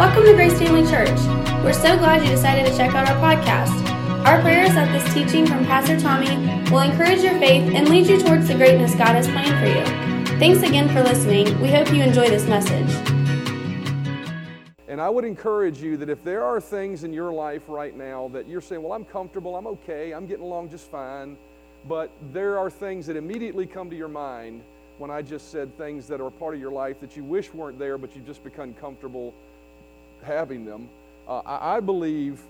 Welcome to Grace Family Church. We're so glad you decided to check out our podcast. Our prayer is that this teaching from Pastor Tommy will encourage your faith and lead you towards the greatness God has planned for you. Thanks again for listening. We hope you enjoy this message. And I would encourage you that if there are things in your life right now that you're saying, well, I'm comfortable, I'm okay, I'm getting along just fine, but there are things that immediately come to your mind when I just said things that are part of your life that you wish weren't there, but you've just become comfortable having them. Uh, I, I believe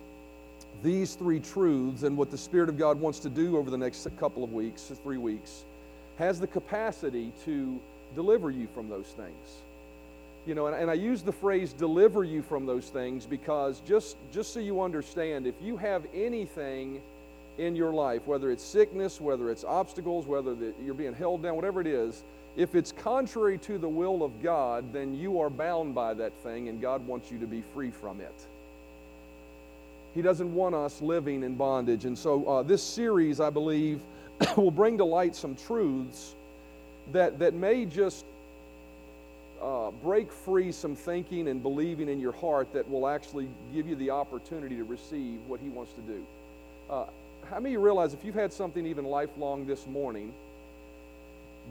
these three truths and what the Spirit of God wants to do over the next couple of weeks, three weeks, has the capacity to deliver you from those things. You know, and, and I use the phrase deliver you from those things because just, just so you understand, if you have anything in your life, whether it's sickness, whether it's obstacles, whether the, you're being held down, whatever it is, if it's contrary to the will of God, then you are bound by that thing, and God wants you to be free from it. He doesn't want us living in bondage. And so, uh, this series, I believe, will bring to light some truths that, that may just uh, break free some thinking and believing in your heart that will actually give you the opportunity to receive what He wants to do. Uh, how many of you realize if you've had something even lifelong this morning,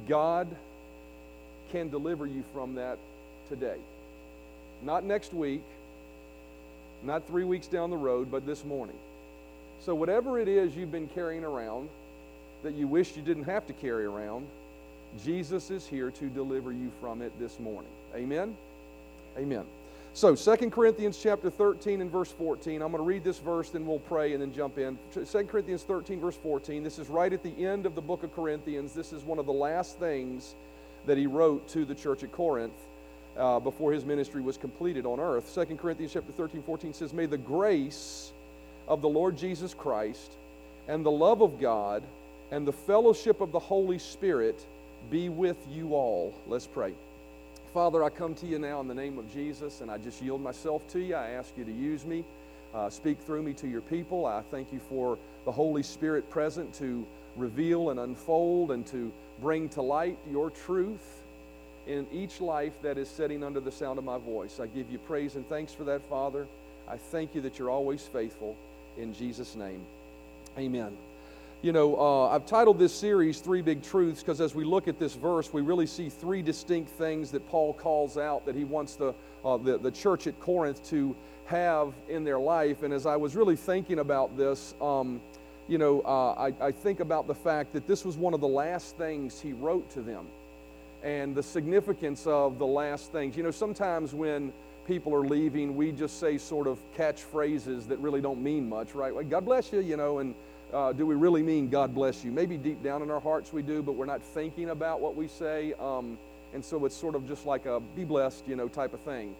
God can deliver you from that today? Not next week, not three weeks down the road, but this morning. So, whatever it is you've been carrying around that you wish you didn't have to carry around, Jesus is here to deliver you from it this morning. Amen? Amen. So, 2 Corinthians chapter 13 and verse 14. I'm going to read this verse, then we'll pray and then jump in. 2 Corinthians 13, verse 14. This is right at the end of the book of Corinthians. This is one of the last things that he wrote to the church at Corinth uh, before his ministry was completed on earth. 2 Corinthians chapter 13, 14 says, May the grace of the Lord Jesus Christ and the love of God and the fellowship of the Holy Spirit be with you all. Let's pray. Father, I come to you now in the name of Jesus, and I just yield myself to you. I ask you to use me, uh, speak through me to your people. I thank you for the Holy Spirit present to reveal and unfold and to bring to light your truth in each life that is sitting under the sound of my voice. I give you praise and thanks for that, Father. I thank you that you're always faithful. In Jesus' name, amen. You know, uh, I've titled this series Three Big Truths because as we look at this verse, we really see three distinct things that Paul calls out that he wants the, uh, the, the church at Corinth to have in their life. And as I was really thinking about this, um, you know, uh, I, I think about the fact that this was one of the last things he wrote to them and the significance of the last things. You know, sometimes when people are leaving, we just say sort of catchphrases that really don't mean much, right? Like, God bless you, you know, and uh, do we really mean God bless you? Maybe deep down in our hearts we do, but we're not thinking about what we say. Um, and so it's sort of just like a be blessed, you know, type of thing.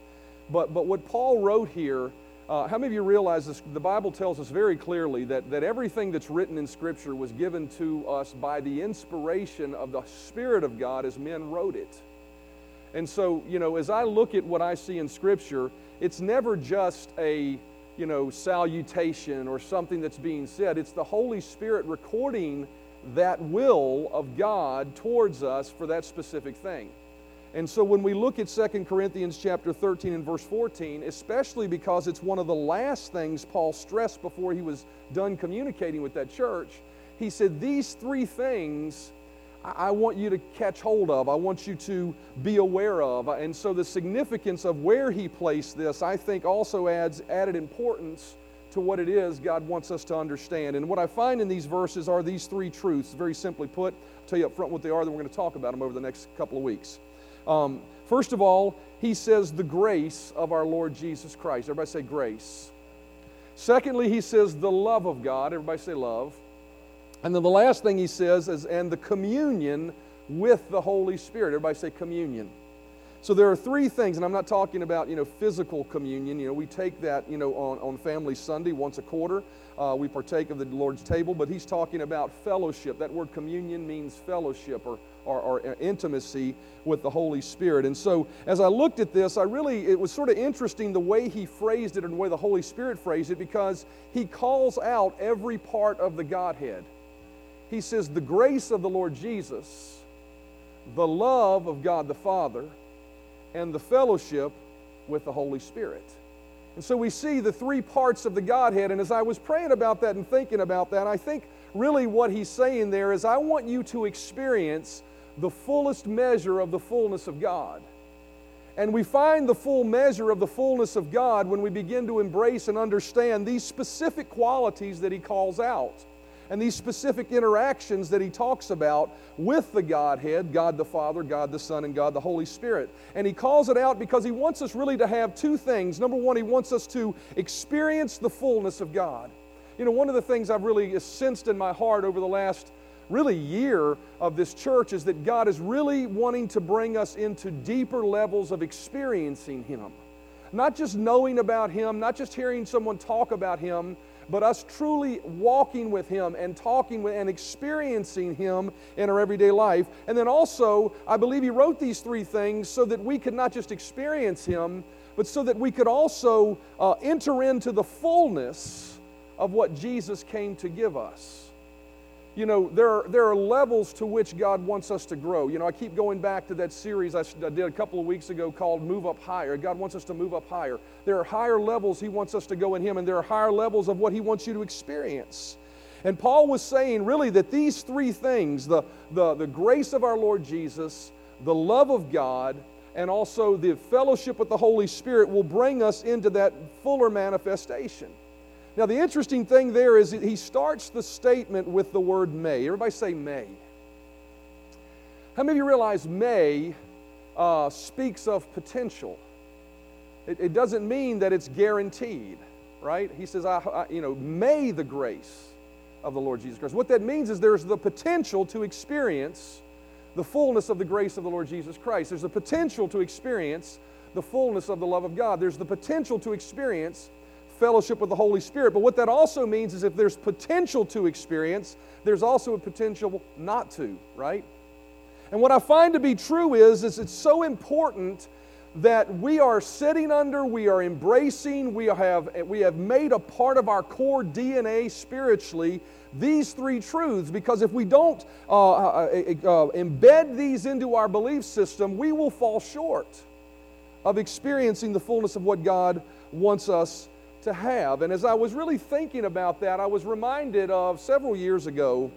But, but what Paul wrote here, uh, how many of you realize this? The Bible tells us very clearly that, that everything that's written in Scripture was given to us by the inspiration of the Spirit of God as men wrote it. And so, you know, as I look at what I see in Scripture, it's never just a you know, salutation or something that's being said. It's the Holy Spirit recording that will of God towards us for that specific thing. And so when we look at 2 Corinthians chapter 13 and verse 14, especially because it's one of the last things Paul stressed before he was done communicating with that church, he said, These three things I want you to catch hold of. I want you to be aware of. And so the significance of where he placed this, I think, also adds added importance to what it is God wants us to understand. And what I find in these verses are these three truths, very simply put. I'll tell you up front what they are, then we're going to talk about them over the next couple of weeks. Um, first of all, he says the grace of our Lord Jesus Christ. Everybody say grace. Secondly, he says the love of God. Everybody say love. And then the last thing he says is, and the communion with the Holy Spirit. Everybody say communion. So there are three things, and I'm not talking about, you know, physical communion. You know, we take that, you know, on, on Family Sunday once a quarter. Uh, we partake of the Lord's table, but he's talking about fellowship. That word communion means fellowship or, or, or intimacy with the Holy Spirit. And so as I looked at this, I really, it was sort of interesting the way he phrased it and the way the Holy Spirit phrased it because he calls out every part of the Godhead he says, the grace of the Lord Jesus, the love of God the Father, and the fellowship with the Holy Spirit. And so we see the three parts of the Godhead. And as I was praying about that and thinking about that, I think really what he's saying there is I want you to experience the fullest measure of the fullness of God. And we find the full measure of the fullness of God when we begin to embrace and understand these specific qualities that he calls out and these specific interactions that he talks about with the Godhead God the Father, God the Son, and God the Holy Spirit. And he calls it out because he wants us really to have two things. Number one, he wants us to experience the fullness of God. You know, one of the things I've really sensed in my heart over the last really year of this church is that God is really wanting to bring us into deeper levels of experiencing Him. Not just knowing about Him, not just hearing someone talk about Him, but us truly walking with Him and talking with and experiencing Him in our everyday life. And then also, I believe He wrote these three things so that we could not just experience Him, but so that we could also uh, enter into the fullness of what Jesus came to give us you know, there are, there are levels to which God wants us to grow. You know, I keep going back to that series I, did a couple of weeks ago called Move Up Higher. God wants us to move up higher. There are higher levels He wants us to go in Him, and there are higher levels of what He wants you to experience. And Paul was saying really that these three things the, the, the grace of our Lord Jesus, the love of God, and also the fellowship with the Holy Spirit will bring us into that fuller manifestation. Now, the interesting thing there is he starts the statement with the word may. Everybody say may. How many of you realize may uh, speaks of potential? It, it, doesn't mean that it's guaranteed, right? He says, I, I, you know, may the grace of the Lord Jesus Christ. What that means is there's the potential to experience the fullness of the grace of the Lord Jesus Christ. There's the potential to experience the fullness of the love of God. There's the potential to experience fellowship with the Holy Spirit. But what that also means is if there's potential to experience, there's also a potential not to, right? And what I find to be true is, is it's so important that we are sitting under, we are embracing, we have, we have made a part of our core DNA spiritually these three truths because if we don't uh, uh, uh, uh embed these into our belief system, we will fall short of experiencing the fullness of what God wants us to have. And as I was really thinking about that, I was reminded of several years ago.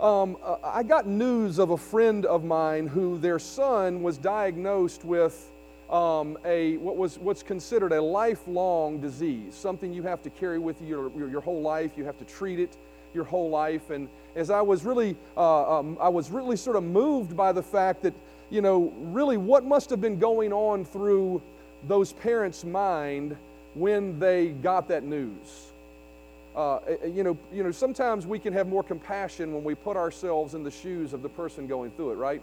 Um, uh, I got news of a friend of mine who their son was diagnosed with um, a what was what's considered a lifelong disease, something you have to carry with you your, your, your whole life. You have to treat it your whole life. And as I was really, uh, um, I was really sort of moved by the fact that you know, really, what must have been going on through those parents' mind when they got that news. Uh, you, know, you know, sometimes we can have more compassion when we put ourselves in the shoes of the person going through it, right?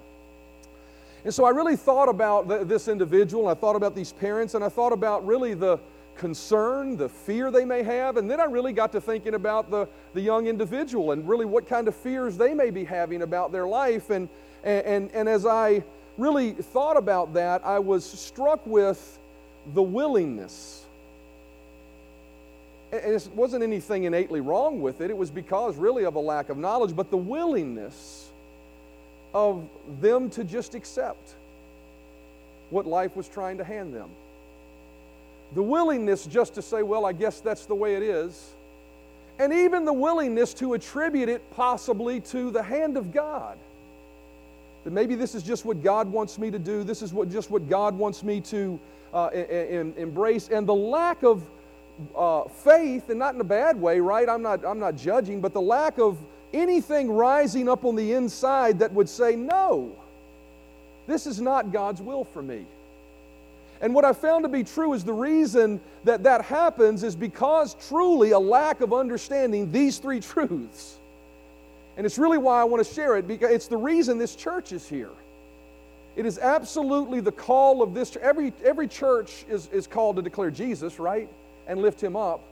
And so I really thought about th- this individual, and I thought about these parents, and I thought about really the concern, the fear they may have, and then I really got to thinking about the, the young individual and really what kind of fears they may be having about their life. And, and, and as I really thought about that, I was struck with the willingness and it wasn't anything innately wrong with it, it was because really of a lack of knowledge, but the willingness of them to just accept what life was trying to hand them. The willingness just to say, well, I guess that's the way it is. And even the willingness to attribute it possibly to the hand of God. That maybe this is just what God wants me to do, this is what, just what God wants me to uh, embrace. And the lack of uh, faith, and not in a bad way, right? I'm not, I'm not judging, but the lack of anything rising up on the inside that would say, no, this is not God's will for me. And what I found to be true is the reason that that happens is because truly a lack of understanding these three truths. And it's really why I want to share it because it's the reason this church is here. It is absolutely the call of this. Every, every church is, is called to declare Jesus, right? And lift him up.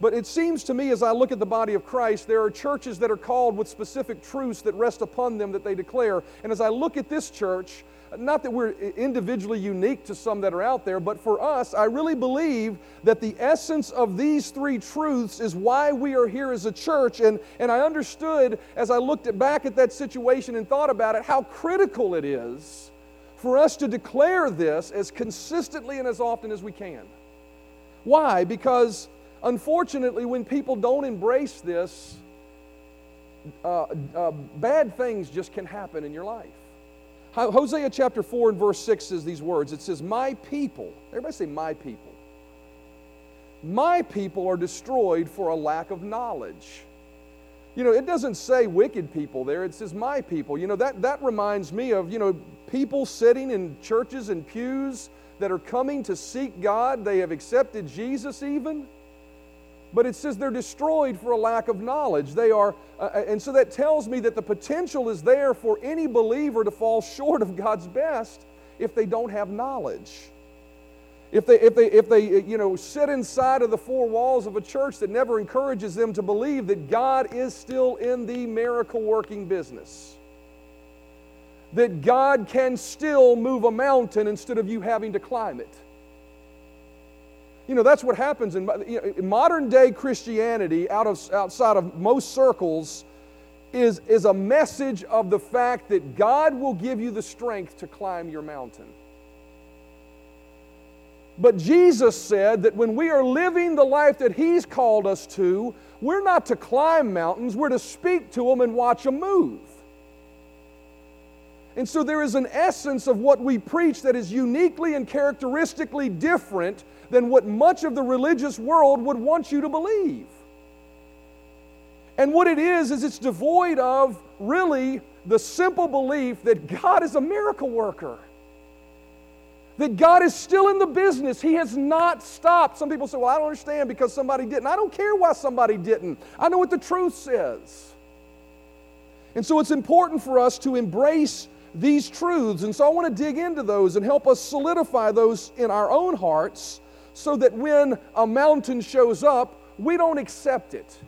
But it seems to me as I look at the body of Christ, there are churches that are called with specific truths that rest upon them that they declare. And as I look at this church, not that we're individually unique to some that are out there, but for us, I really believe that the essence of these three truths is why we are here as a church. And, and I understood as I looked at, back at that situation and thought about it how critical it is for us to declare this as consistently and as often as we can. Why? Because unfortunately, when people don't embrace this, uh, uh, bad things just can happen in your life. Hosea chapter 4 and verse 6 says these words It says, My people, everybody say, My people. My people are destroyed for a lack of knowledge. You know, it doesn't say wicked people there, it says my people. You know, that, that reminds me of, you know, people sitting in churches and pews that are coming to seek God. They have accepted Jesus even. But it says they're destroyed for a lack of knowledge. They are, uh, uh, and so that tells me that the potential is there for any believer to fall short of God's best if they don't have knowledge. If they, if they, if they you know, sit inside of the four walls of a church that never encourages them to believe that God is still in the miracle working business, that God can still move a mountain instead of you having to climb it. You know, that's what happens in, in modern day Christianity, out of, outside of most circles, is, is a message of the fact that God will give you the strength to climb your mountain. But Jesus said that when we are living the life that He's called us to, we're not to climb mountains, we're to speak to them and watch them move. And so there is an essence of what we preach that is uniquely and characteristically different than what much of the religious world would want you to believe. And what it is, is it's devoid of really the simple belief that God is a miracle worker. That God is still in the business. He has not stopped. Some people say, Well, I don't understand because somebody didn't. I don't care why somebody didn't. I know what the truth says. And so it's important for us to embrace these truths. And so I want to dig into those and help us solidify those in our own hearts so that when a mountain shows up, we don't accept it.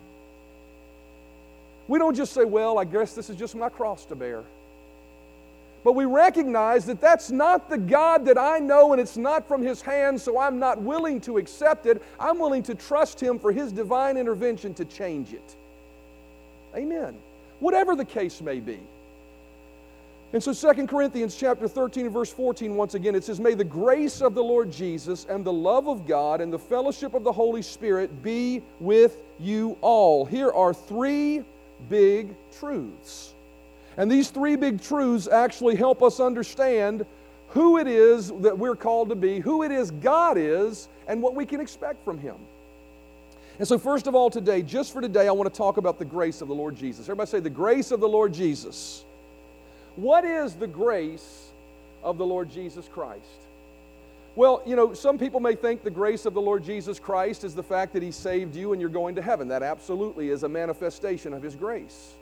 We don't just say, well, I guess this is just my cross to bear. But we recognize that that's not the God that I know and it's not from His hand, so I'm not willing to accept it. I'm willing to trust Him for His divine intervention to change it. Amen. Whatever the case may be. And so 2 Corinthians chapter 13 and verse 14 once again it says may the grace of the Lord Jesus and the love of God and the fellowship of the Holy Spirit be with you all. Here are three big truths. And these three big truths actually help us understand who it is that we're called to be, who it is God is, and what we can expect from him. And so, first of all, today, just for today, I want to talk about the grace of the Lord Jesus. Everybody say, the grace of the Lord Jesus. What is the grace of the Lord Jesus Christ? Well, you know, some people may think the grace of the Lord Jesus Christ is the fact that He saved you and you're going to heaven. That absolutely is a manifestation of His grace.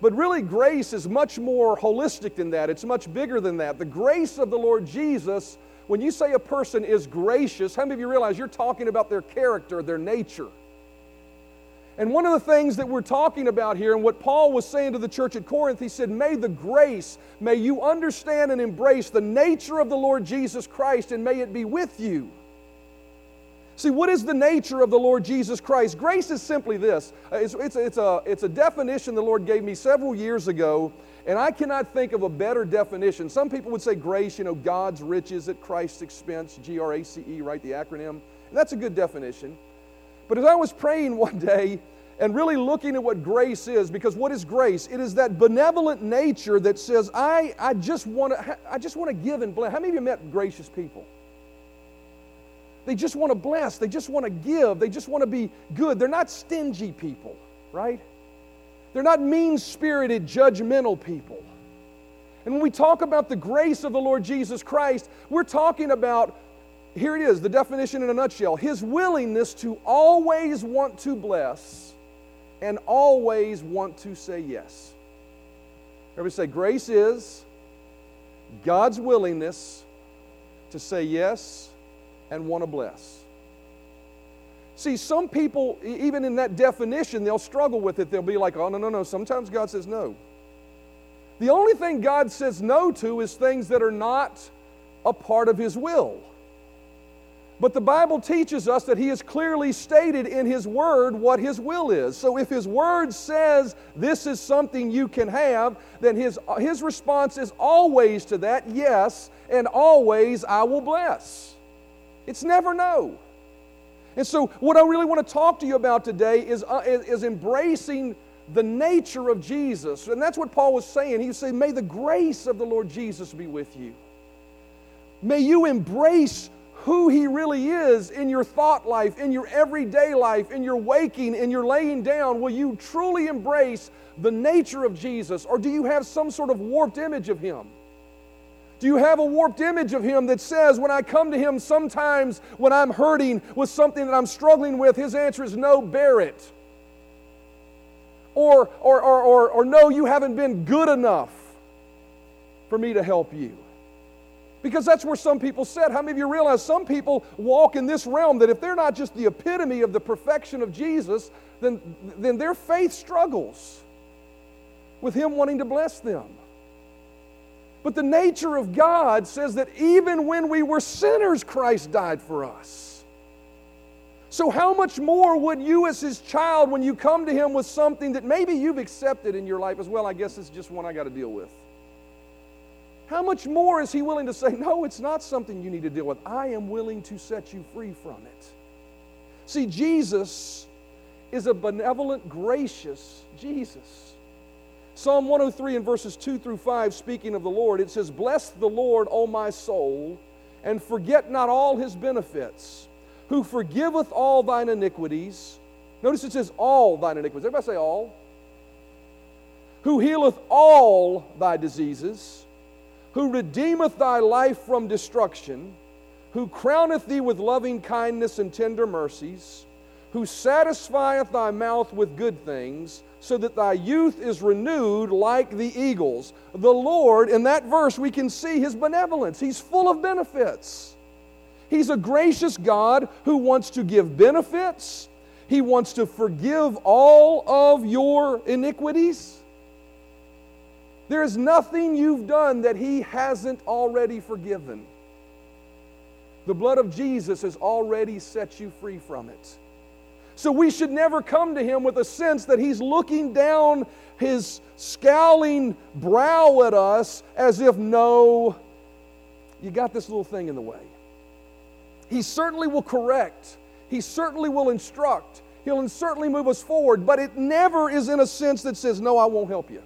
But really, grace is much more holistic than that, it's much bigger than that. The grace of the Lord Jesus, when you say a person is gracious, how many of you realize you're talking about their character, their nature? And one of the things that we're talking about here, and what Paul was saying to the church at Corinth, he said, May the grace, may you understand and embrace the nature of the Lord Jesus Christ, and may it be with you. See, what is the nature of the Lord Jesus Christ? Grace is simply this uh, it's, it's, it's, a, it's a definition the Lord gave me several years ago, and I cannot think of a better definition. Some people would say grace, you know, God's riches at Christ's expense, G R A C E, right? The acronym. And that's a good definition. But as I was praying one day and really looking at what grace is, because what is grace? It is that benevolent nature that says, I, I just want to I just want to give and bless. How many of you met gracious people? They just want to bless, they just want to give, they just want to be good. They're not stingy people, right? They're not mean spirited, judgmental people. And when we talk about the grace of the Lord Jesus Christ, we're talking about here it is, the definition in a nutshell His willingness to always want to bless and always want to say yes. Everybody say, grace is God's willingness to say yes and want to bless. See, some people, even in that definition, they'll struggle with it. They'll be like, oh, no, no, no. Sometimes God says no. The only thing God says no to is things that are not a part of His will. But the Bible teaches us that He has clearly stated in His Word what His will is. So if His Word says this is something you can have, then His, his response is always to that, yes, and always I will bless. It's never no. And so, what I really want to talk to you about today is, uh, is, embracing the nature of Jesus. And that's what Paul was saying. He saying, May the grace of the Lord Jesus be with you. May you embrace who He really is in your thought life, in your everyday life, in your waking, in your laying down. Will you truly embrace the nature of Jesus, or do you have some sort of warped image of Him? Do you have a warped image of Him that says, when I come to Him sometimes when I'm hurting with something that I'm struggling with, His answer is no, bear it? Or, or, or, or, or no, you haven't been good enough for me to help you. Because that's where some people said. How many of you realize some people walk in this realm that if they're not just the epitome of the perfection of Jesus, then, then their faith struggles with Him wanting to bless them. But the nature of God says that even when we were sinners, Christ died for us. So, how much more would you, as His child, when you come to Him with something that maybe you've accepted in your life as well? I guess it's just one I got to deal with. How much more is He willing to say, No, it's not something you need to deal with. I am willing to set you free from it. See, Jesus is a benevolent, gracious Jesus. Psalm 103 and verses 2 through 5, speaking of the Lord, it says, Bless the Lord, O my soul, and forget not all his benefits, who forgiveth all thine iniquities. Notice it says all thine iniquities. Everybody say all. Who healeth all thy diseases who redeemeth thy life from destruction, who crowneth thee with loving kindness and tender mercies, who satisfieth thy mouth with good things, so that thy youth is renewed like the eagles. The Lord, in that verse, we can see his benevolence. He's full of benefits. He's a gracious God who wants to give benefits. He wants to forgive all of your iniquities. There is nothing you've done that He hasn't already forgiven. The blood of Jesus has already set you free from it. So we should never come to Him with a sense that He's looking down His scowling brow at us as if, no, you got this little thing in the way. He certainly will correct, He certainly will instruct, He'll certainly move us forward, but it never is in a sense that says, no, I won't help you.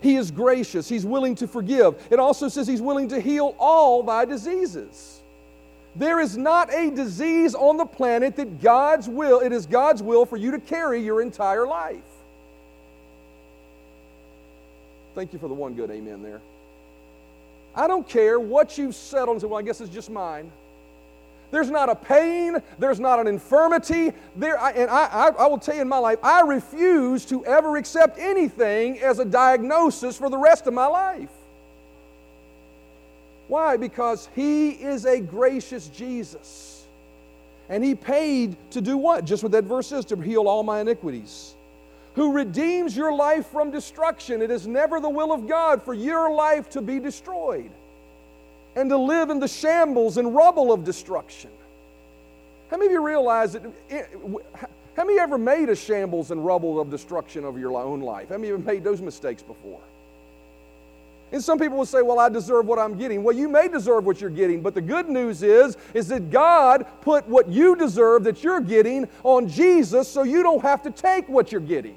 He is gracious. He's willing to forgive. It also says He's willing to heal all thy diseases. There is not a disease on the planet that God's will, it is God's will for you to carry your entire life. Thank you for the one good amen there. I don't care what you've settled and say, well, I guess it's just mine. There's not a pain, there's not an infirmity. There, and I, I, I, will tell you in my life, I refuse to ever accept anything as a diagnosis for the rest of my life. Why? Because He is a gracious Jesus. And He paid to do what? Just what that verse says to heal all my iniquities. Who redeems your life from destruction. It is never the will of God for your life to be destroyed and to live in the shambles and rubble of destruction. How many of you realize that? Eh, how many ever made a shambles and rubble of destruction of your own life? How many of you made those mistakes before? And some people will say, well, I deserve what I'm getting. Well, you may deserve what you're getting, but the good news is, is that God put what you deserve that you're getting on Jesus so you don't have to take what you're getting.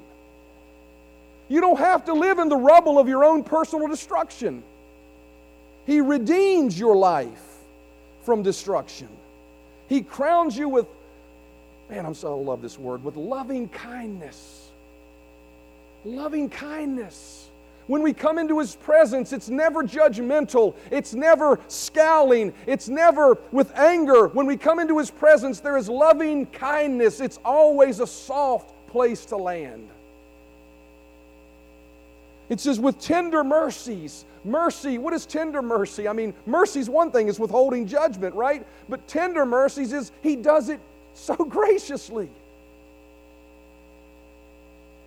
You don't have to live in the rubble of your own personal destruction. He redeems your life from destruction. He crowns you with, man, I'm so love this word, with loving kindness. Loving kindness. When we come into His presence, it's never judgmental, it's never scowling, it's never with anger. When we come into His presence, there is loving kindness, it's always a soft place to land. It says, with tender mercies. Mercy, what is tender mercy? I mean, mercy is one thing, it's withholding judgment, right? But tender mercies is He does it so graciously.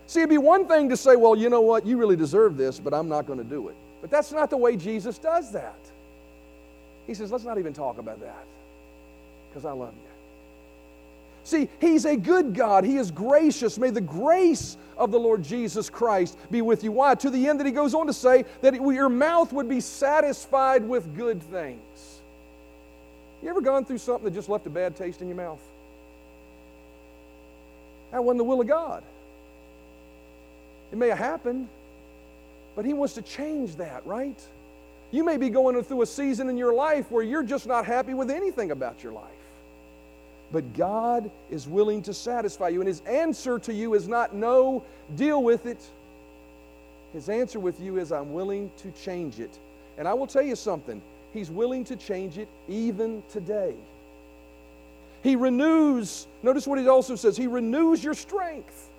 See, it'd be one thing to say, well, you know what, you really deserve this, but I'm not going to do it. But that's not the way Jesus does that. He says, let's not even talk about that because I love you. See, He's a good God. He is gracious. May the grace of the Lord Jesus Christ be with you. Why? To the end that He goes on to say that your mouth would be satisfied with good things. You ever gone through something that just left a bad taste in your mouth? That wasn't the will of God. It may have happened, but He wants to change that, right? You may be going through a season in your life where you're just not happy with anything about your life. But God is willing to satisfy you. And His answer to you is not no, deal with it. His answer with you is, I'm willing to change it. And I will tell you something, He's willing to change it even today. He renews, notice what He also says, He renews your strength.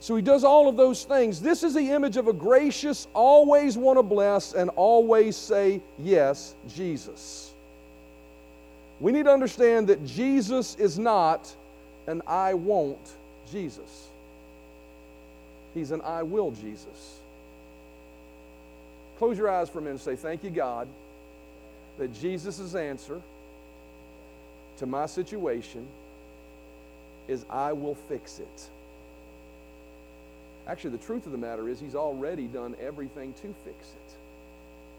So he does all of those things. This is the image of a gracious, always want to bless, and always say yes, Jesus. We need to understand that Jesus is not an I won't Jesus. He's an I will Jesus. Close your eyes for a minute and say, Thank you, God, that Jesus' answer to my situation is I will fix it. Actually, the truth of the matter is, He's already done everything to fix it.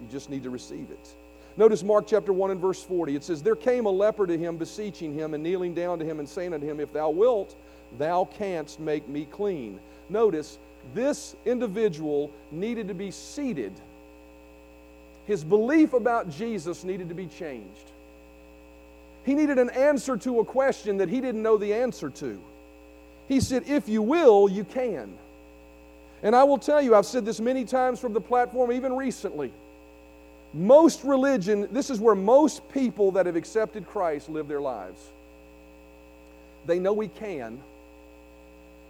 You just need to receive it. Notice Mark chapter 1 and verse 40. It says, There came a leper to him, beseeching him, and kneeling down to him, and saying unto him, If thou wilt, thou canst make me clean. Notice, this individual needed to be seated. His belief about Jesus needed to be changed. He needed an answer to a question that he didn't know the answer to. He said, If you will, you can. And I will tell you, I've said this many times from the platform, even recently. Most religion, this is where most people that have accepted Christ live their lives. They know He can,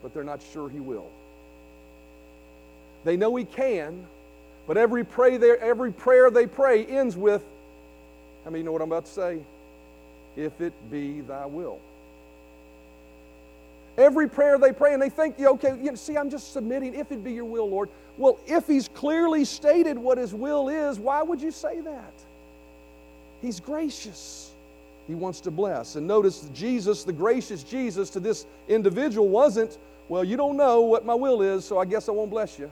but they're not sure He will. They know He can, but every, pray they, every prayer they pray ends with, I mean, you know what I'm about to say? If it be thy will. Every prayer they pray, and they think, okay, you know, see, I'm just submitting, if it be your will, Lord. Well, if He's clearly stated what His will is, why would you say that? He's gracious. He wants to bless. And notice Jesus, the gracious Jesus to this individual, wasn't, well, you don't know what my will is, so I guess I won't bless you.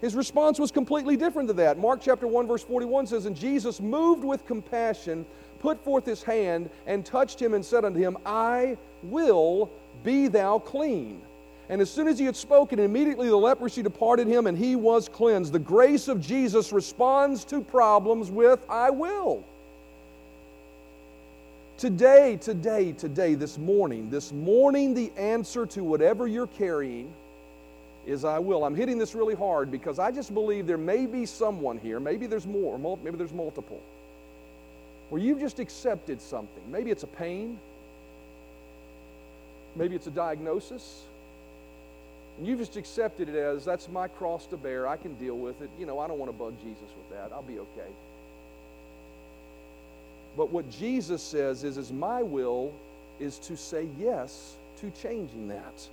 His response was completely different to that. Mark chapter 1, verse 41 says, And Jesus, moved with compassion, put forth his hand and touched him and said unto him, I will be thou clean. And as soon as he had spoken, immediately the leprosy departed him and he was cleansed. The grace of Jesus responds to problems with, I will. Today, today, today, this morning, this morning, the answer to whatever you're carrying is I will. I'm hitting this really hard because I just believe there may be someone here, maybe there's more, maybe there's multiple, where you've just accepted something. Maybe it's a pain, maybe it's a diagnosis, and you've just accepted it as that's my cross to bear. I can deal with it. You know, I don't want to bug Jesus with that. I'll be okay. But what Jesus says is, is my will is to say yes to changing that.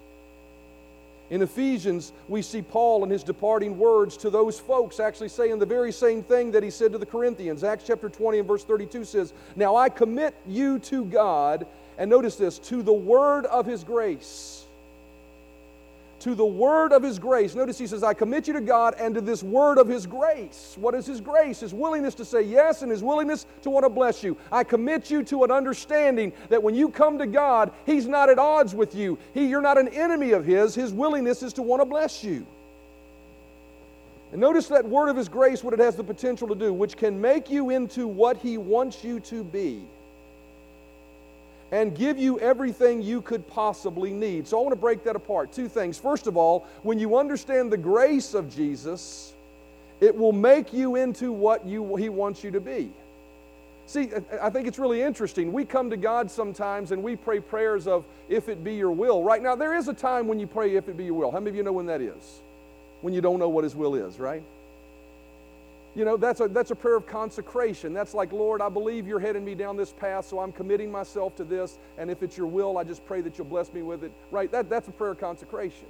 In Ephesians, we see Paul in his departing words to those folks actually saying the very same thing that he said to the Corinthians. Acts chapter 20 and verse 32 says, Now I commit you to God, and notice this, to the word of his grace to the word of his grace. Notice he says, I commit you to God and to this word of his grace. What is his grace? His willingness to say yes and his willingness to want to bless you. I commit you to an understanding that when you come to God, he's not at odds with you. He, you're not an enemy of his. His willingness is to want to bless you. And notice that word of his grace, what it has the potential to do, which can make you into what he wants you to be and give you everything you could possibly need. So I want to break that apart. Two things. First of all, when you understand the grace of Jesus, it will make you into what you, He wants you to be. See, I think it's really interesting. We come to God sometimes and we pray prayers of, if it be your will. Right now, there is a time when you pray, if it be your will. How many of you know when that is? When you don't know what His will is, right? You know, that's a, that's a prayer of consecration. That's like, Lord, I believe you're heading me down this path, so I'm committing myself to this. And if it's your will, I just pray that you'll bless me with it. Right? That, that's a prayer of consecration.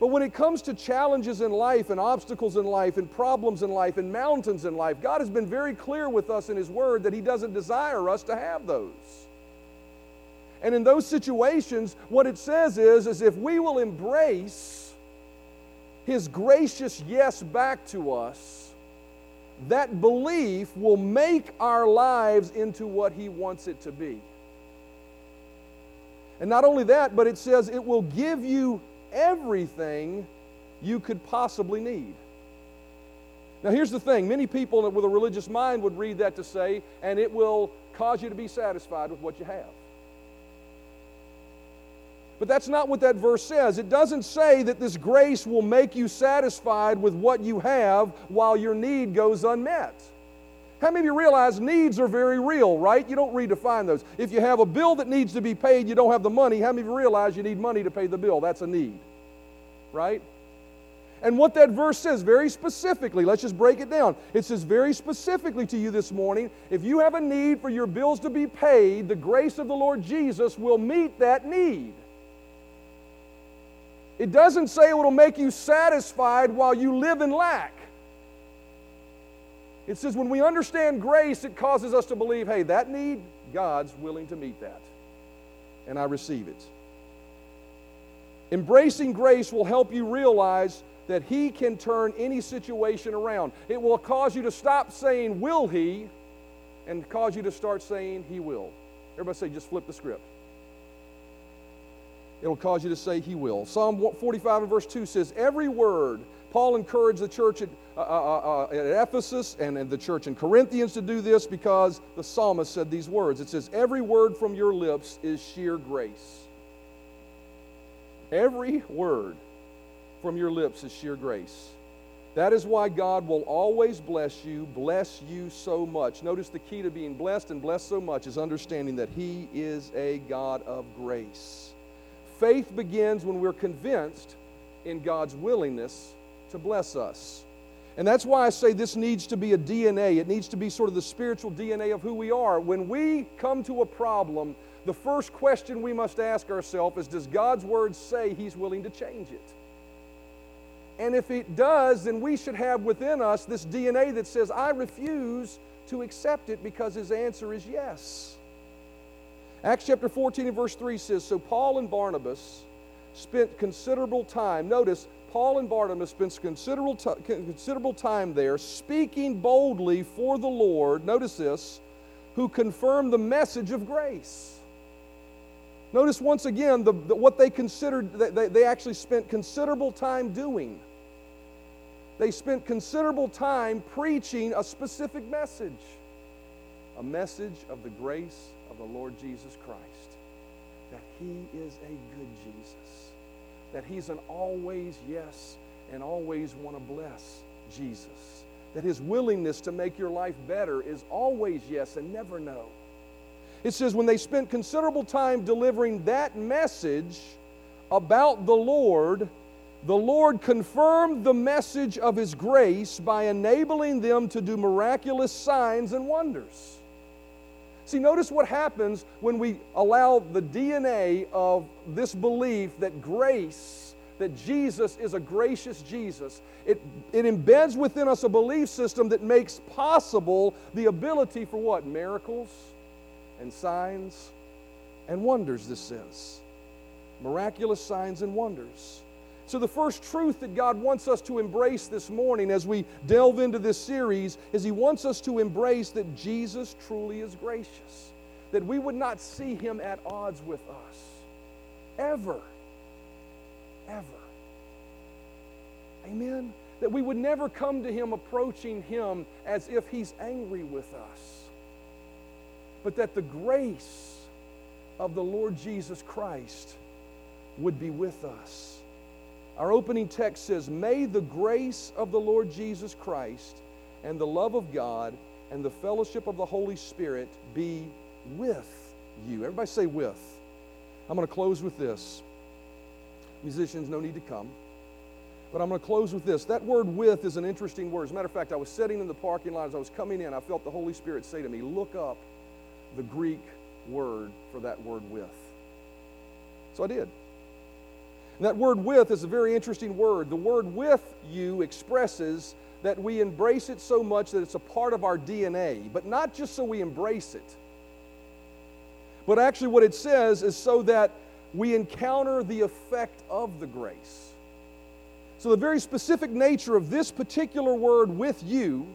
But when it comes to challenges in life and obstacles in life and problems in life and mountains in life, God has been very clear with us in His Word that He doesn't desire us to have those. And in those situations, what it says is, is if we will embrace His gracious yes back to us, that belief will make our lives into what He wants it to be. And not only that, but it says it will give you everything you could possibly need. Now, here's the thing many people with a religious mind would read that to say, and it will cause you to be satisfied with what you have. But that's not what that verse says. It doesn't say that this grace will make you satisfied with what you have while your need goes unmet. How many of you realize needs are very real, right? You don't redefine those. If you have a bill that needs to be paid, you don't have the money. How many of you realize you need money to pay the bill? That's a need, right? And what that verse says very specifically, let's just break it down. It says very specifically to you this morning if you have a need for your bills to be paid, the grace of the Lord Jesus will meet that need. It doesn't say it will make you satisfied while you live in lack. It says when we understand grace, it causes us to believe hey, that need, God's willing to meet that. And I receive it. Embracing grace will help you realize that He can turn any situation around. It will cause you to stop saying, Will He? and cause you to start saying, He will. Everybody say, just flip the script. It'll cause you to say, He will. Psalm 45 and verse 2 says, Every word, Paul encouraged the church at, uh, uh, uh, at Ephesus and, and the church in Corinthians to do this because the psalmist said these words. It says, Every word from your lips is sheer grace. Every word from your lips is sheer grace. That is why God will always bless you, bless you so much. Notice the key to being blessed and blessed so much is understanding that He is a God of grace. Faith begins when we're convinced in God's willingness to bless us. And that's why I say this needs to be a DNA. It needs to be sort of the spiritual DNA of who we are. When we come to a problem, the first question we must ask ourselves is Does God's word say He's willing to change it? And if it does, then we should have within us this DNA that says, I refuse to accept it because His answer is yes. Acts chapter 14 and verse 3 says So Paul and Barnabas spent considerable time. Notice, Paul and Barnabas spent considerable, t- considerable time there speaking boldly for the Lord. Notice this, who confirmed the message of grace. Notice once again the, the, what they considered, they, they actually spent considerable time doing. They spent considerable time preaching a specific message a message of the grace of the Lord Jesus Christ. That He is a good Jesus. That He's an always yes and always want to bless Jesus. That His willingness to make your life better is always yes and never no. It says, when they spent considerable time delivering that message about the Lord, the Lord confirmed the message of His grace by enabling them to do miraculous signs and wonders. See, notice what happens when we allow the DNA of this belief that grace, that Jesus is a gracious Jesus. It, it embeds within us a belief system that makes possible the ability for what? Miracles and signs and wonders, this says. Miraculous signs and wonders. So, the first truth that God wants us to embrace this morning as we delve into this series is He wants us to embrace that Jesus truly is gracious, that we would not see Him at odds with us. Ever. Ever. Amen? That we would never come to Him approaching Him as if He's angry with us, but that the grace of the Lord Jesus Christ would be with us our opening text says, May the grace of the Lord Jesus Christ and the love of God and the fellowship of the Holy Spirit be with you. Everybody say with. I'm going to close with this. Musicians, no need to come. But I'm going to close with this. That word with is an interesting word. As a matter of fact, I was sitting in the parking lot as I was coming in. I felt the Holy Spirit say to me, Look up the Greek word for that word with. So I did. And that word with is a very interesting word. The word with you expresses that we embrace it so much that it's a part of our DNA, but not just so we embrace it. But actually, what it says is so that we encounter the effect of the grace. So, the very specific nature of this particular word with you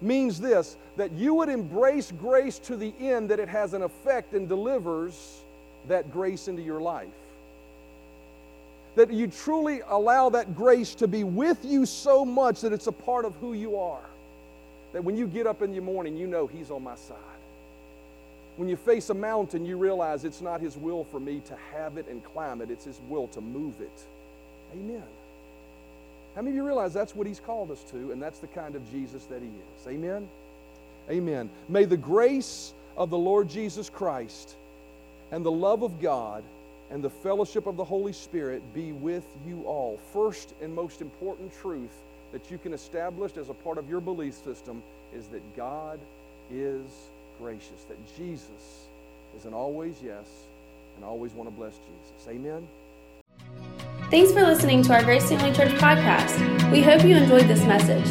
means this that you would embrace grace to the end that it has an effect and delivers that grace into your life. That you truly allow that grace to be with you so much that it's a part of who you are. That when you get up in the morning, you know He's on my side. When you face a mountain, you realize it's not His will for me to have it and climb it, it's His will to move it. Amen. How many of you realize that's what He's called us to, and that's the kind of Jesus that He is? Amen? Amen. May the grace of the Lord Jesus Christ and the love of God and the fellowship of the Holy Spirit be with you all. First and most important truth that you can establish as a part of your belief system is that God is gracious, that Jesus is an always yes and always want to bless Jesus. Amen. Thanks for listening to our Grace Family Church podcast. We hope you enjoyed this message.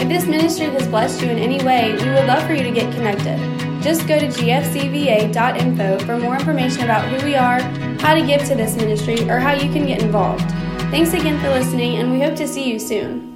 If this ministry has blessed you in any way, we would love for you to get connected. Just go to gfcva.info for more information about who we are, how to give to this ministry, or how you can get involved. Thanks again for listening, and we hope to see you soon.